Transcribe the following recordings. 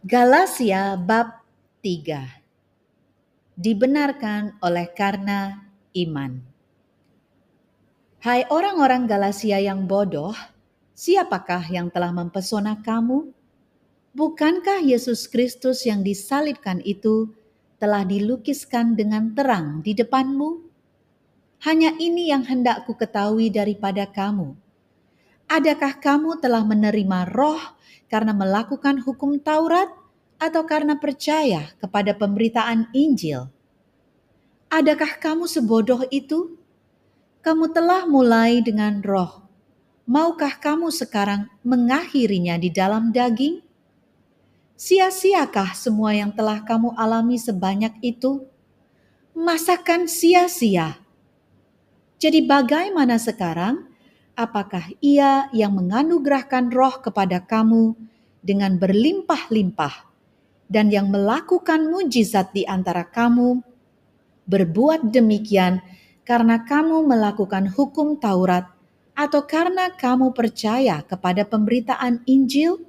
Galatia bab 3 Dibenarkan oleh karena iman. Hai orang-orang Galatia yang bodoh, siapakah yang telah mempesona kamu? Bukankah Yesus Kristus yang disalibkan itu telah dilukiskan dengan terang di depanmu? Hanya ini yang hendak ku ketahui daripada kamu. Adakah kamu telah menerima roh karena melakukan hukum Taurat atau karena percaya kepada pemberitaan Injil? Adakah kamu sebodoh itu? Kamu telah mulai dengan roh. Maukah kamu sekarang mengakhirinya di dalam daging? Sia-siakah semua yang telah kamu alami sebanyak itu? Masakan sia-sia? Jadi bagaimana sekarang? Apakah ia yang menganugerahkan roh kepada kamu dengan berlimpah-limpah dan yang melakukan mujizat di antara kamu berbuat demikian karena kamu melakukan hukum Taurat atau karena kamu percaya kepada pemberitaan Injil?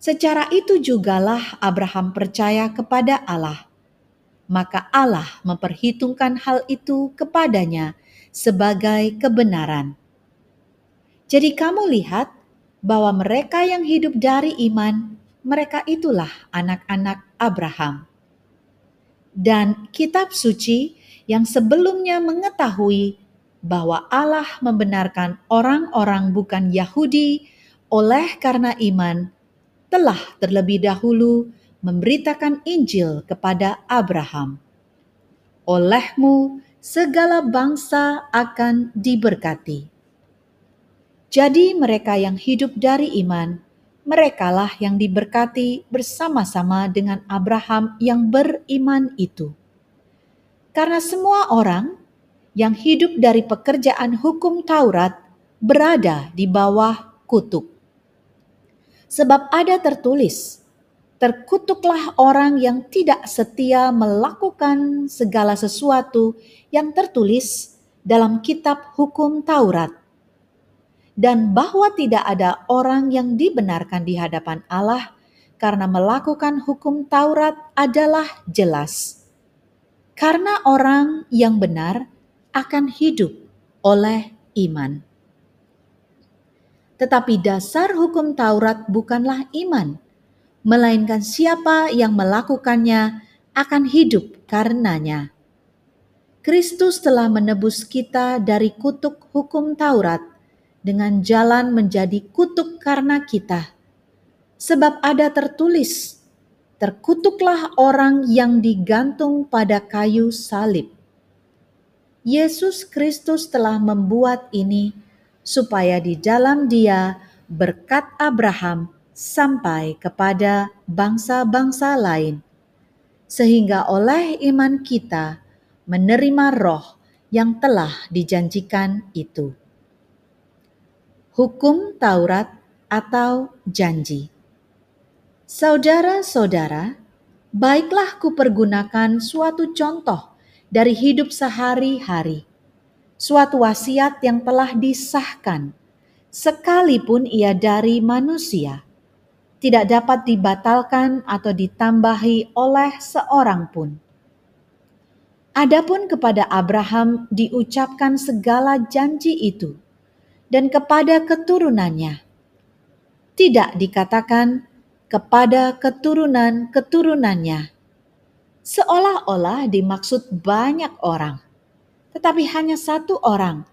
Secara itu jugalah Abraham percaya kepada Allah. Maka Allah memperhitungkan hal itu kepadanya sebagai kebenaran. Jadi kamu lihat bahwa mereka yang hidup dari iman, mereka itulah anak-anak Abraham. Dan kitab suci yang sebelumnya mengetahui bahwa Allah membenarkan orang-orang bukan Yahudi oleh karena iman, telah terlebih dahulu memberitakan Injil kepada Abraham. Olehmu segala bangsa akan diberkati. Jadi mereka yang hidup dari iman, merekalah yang diberkati bersama-sama dengan Abraham yang beriman itu. Karena semua orang yang hidup dari pekerjaan hukum Taurat berada di bawah kutuk. Sebab ada tertulis, terkutuklah orang yang tidak setia melakukan segala sesuatu yang tertulis dalam kitab hukum Taurat dan bahwa tidak ada orang yang dibenarkan di hadapan Allah karena melakukan hukum Taurat adalah jelas. Karena orang yang benar akan hidup oleh iman. Tetapi dasar hukum Taurat bukanlah iman, melainkan siapa yang melakukannya akan hidup karenanya. Kristus telah menebus kita dari kutuk hukum Taurat dengan jalan menjadi kutuk karena kita. Sebab ada tertulis, terkutuklah orang yang digantung pada kayu salib. Yesus Kristus telah membuat ini supaya di dalam dia berkat Abraham sampai kepada bangsa-bangsa lain. Sehingga oleh iman kita menerima roh yang telah dijanjikan itu hukum Taurat atau janji. Saudara-saudara, baiklah kupergunakan suatu contoh dari hidup sehari-hari, suatu wasiat yang telah disahkan, sekalipun ia dari manusia, tidak dapat dibatalkan atau ditambahi oleh seorang pun. Adapun kepada Abraham diucapkan segala janji itu dan kepada keturunannya. Tidak dikatakan kepada keturunan-keturunannya, seolah-olah dimaksud banyak orang, tetapi hanya satu orang,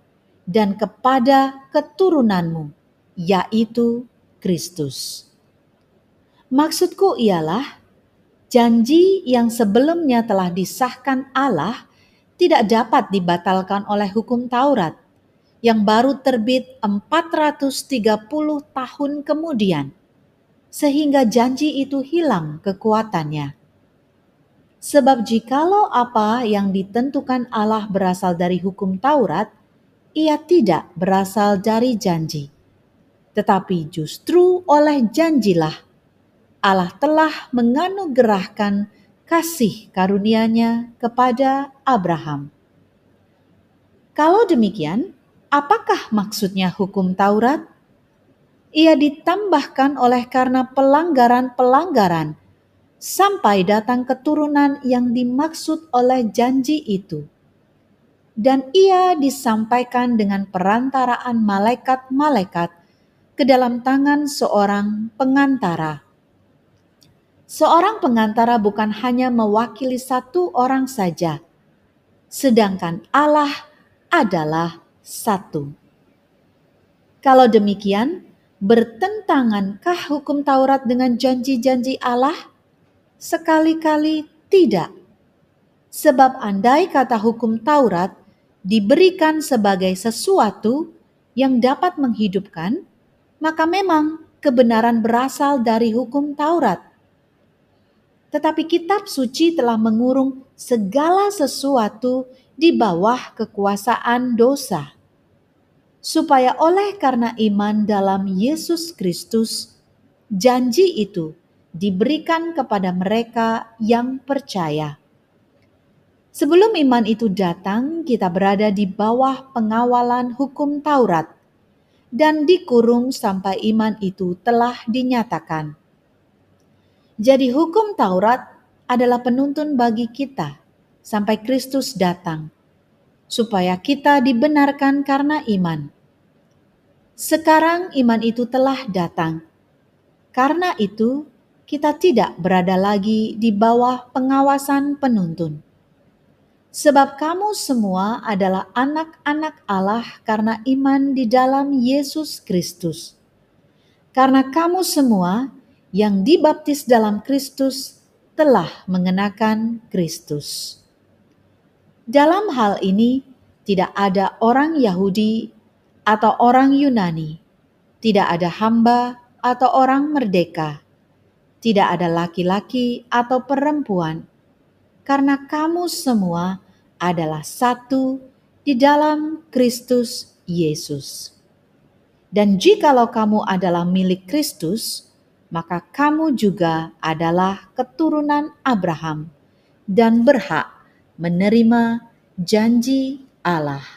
dan kepada keturunanmu, yaitu Kristus. Maksudku ialah janji yang sebelumnya telah disahkan Allah tidak dapat dibatalkan oleh hukum Taurat yang baru terbit 430 tahun kemudian, sehingga janji itu hilang kekuatannya. Sebab jikalau apa yang ditentukan Allah berasal dari hukum Taurat, ia tidak berasal dari janji. Tetapi justru oleh janjilah Allah telah menganugerahkan kasih karunia-Nya kepada Abraham. Kalau demikian, Apakah maksudnya hukum Taurat? ia ditambahkan oleh karena pelanggaran-pelanggaran sampai datang keturunan yang dimaksud oleh janji itu. Dan ia disampaikan dengan perantaraan malaikat-malaikat ke dalam tangan seorang pengantara. Seorang pengantara bukan hanya mewakili satu orang saja, sedangkan Allah adalah satu. Kalau demikian, bertentangankah hukum Taurat dengan janji-janji Allah? Sekali-kali tidak. Sebab andai kata hukum Taurat diberikan sebagai sesuatu yang dapat menghidupkan, maka memang kebenaran berasal dari hukum Taurat. Tetapi kitab suci telah mengurung segala sesuatu di bawah kekuasaan dosa supaya oleh karena iman dalam Yesus Kristus, janji itu diberikan kepada mereka yang percaya. Sebelum iman itu datang, kita berada di bawah pengawalan hukum Taurat dan dikurung sampai iman itu telah dinyatakan. Jadi, hukum Taurat adalah penuntun bagi kita sampai Kristus datang, supaya kita dibenarkan karena iman sekarang iman itu telah datang. Karena itu, kita tidak berada lagi di bawah pengawasan penuntun. Sebab kamu semua adalah anak-anak Allah karena iman di dalam Yesus Kristus. Karena kamu semua yang dibaptis dalam Kristus telah mengenakan Kristus. Dalam hal ini, tidak ada orang Yahudi atau orang Yunani, tidak ada hamba atau orang merdeka, tidak ada laki-laki atau perempuan, karena kamu semua adalah satu di dalam Kristus Yesus. Dan jikalau kamu adalah milik Kristus, maka kamu juga adalah keturunan Abraham dan berhak menerima janji Allah.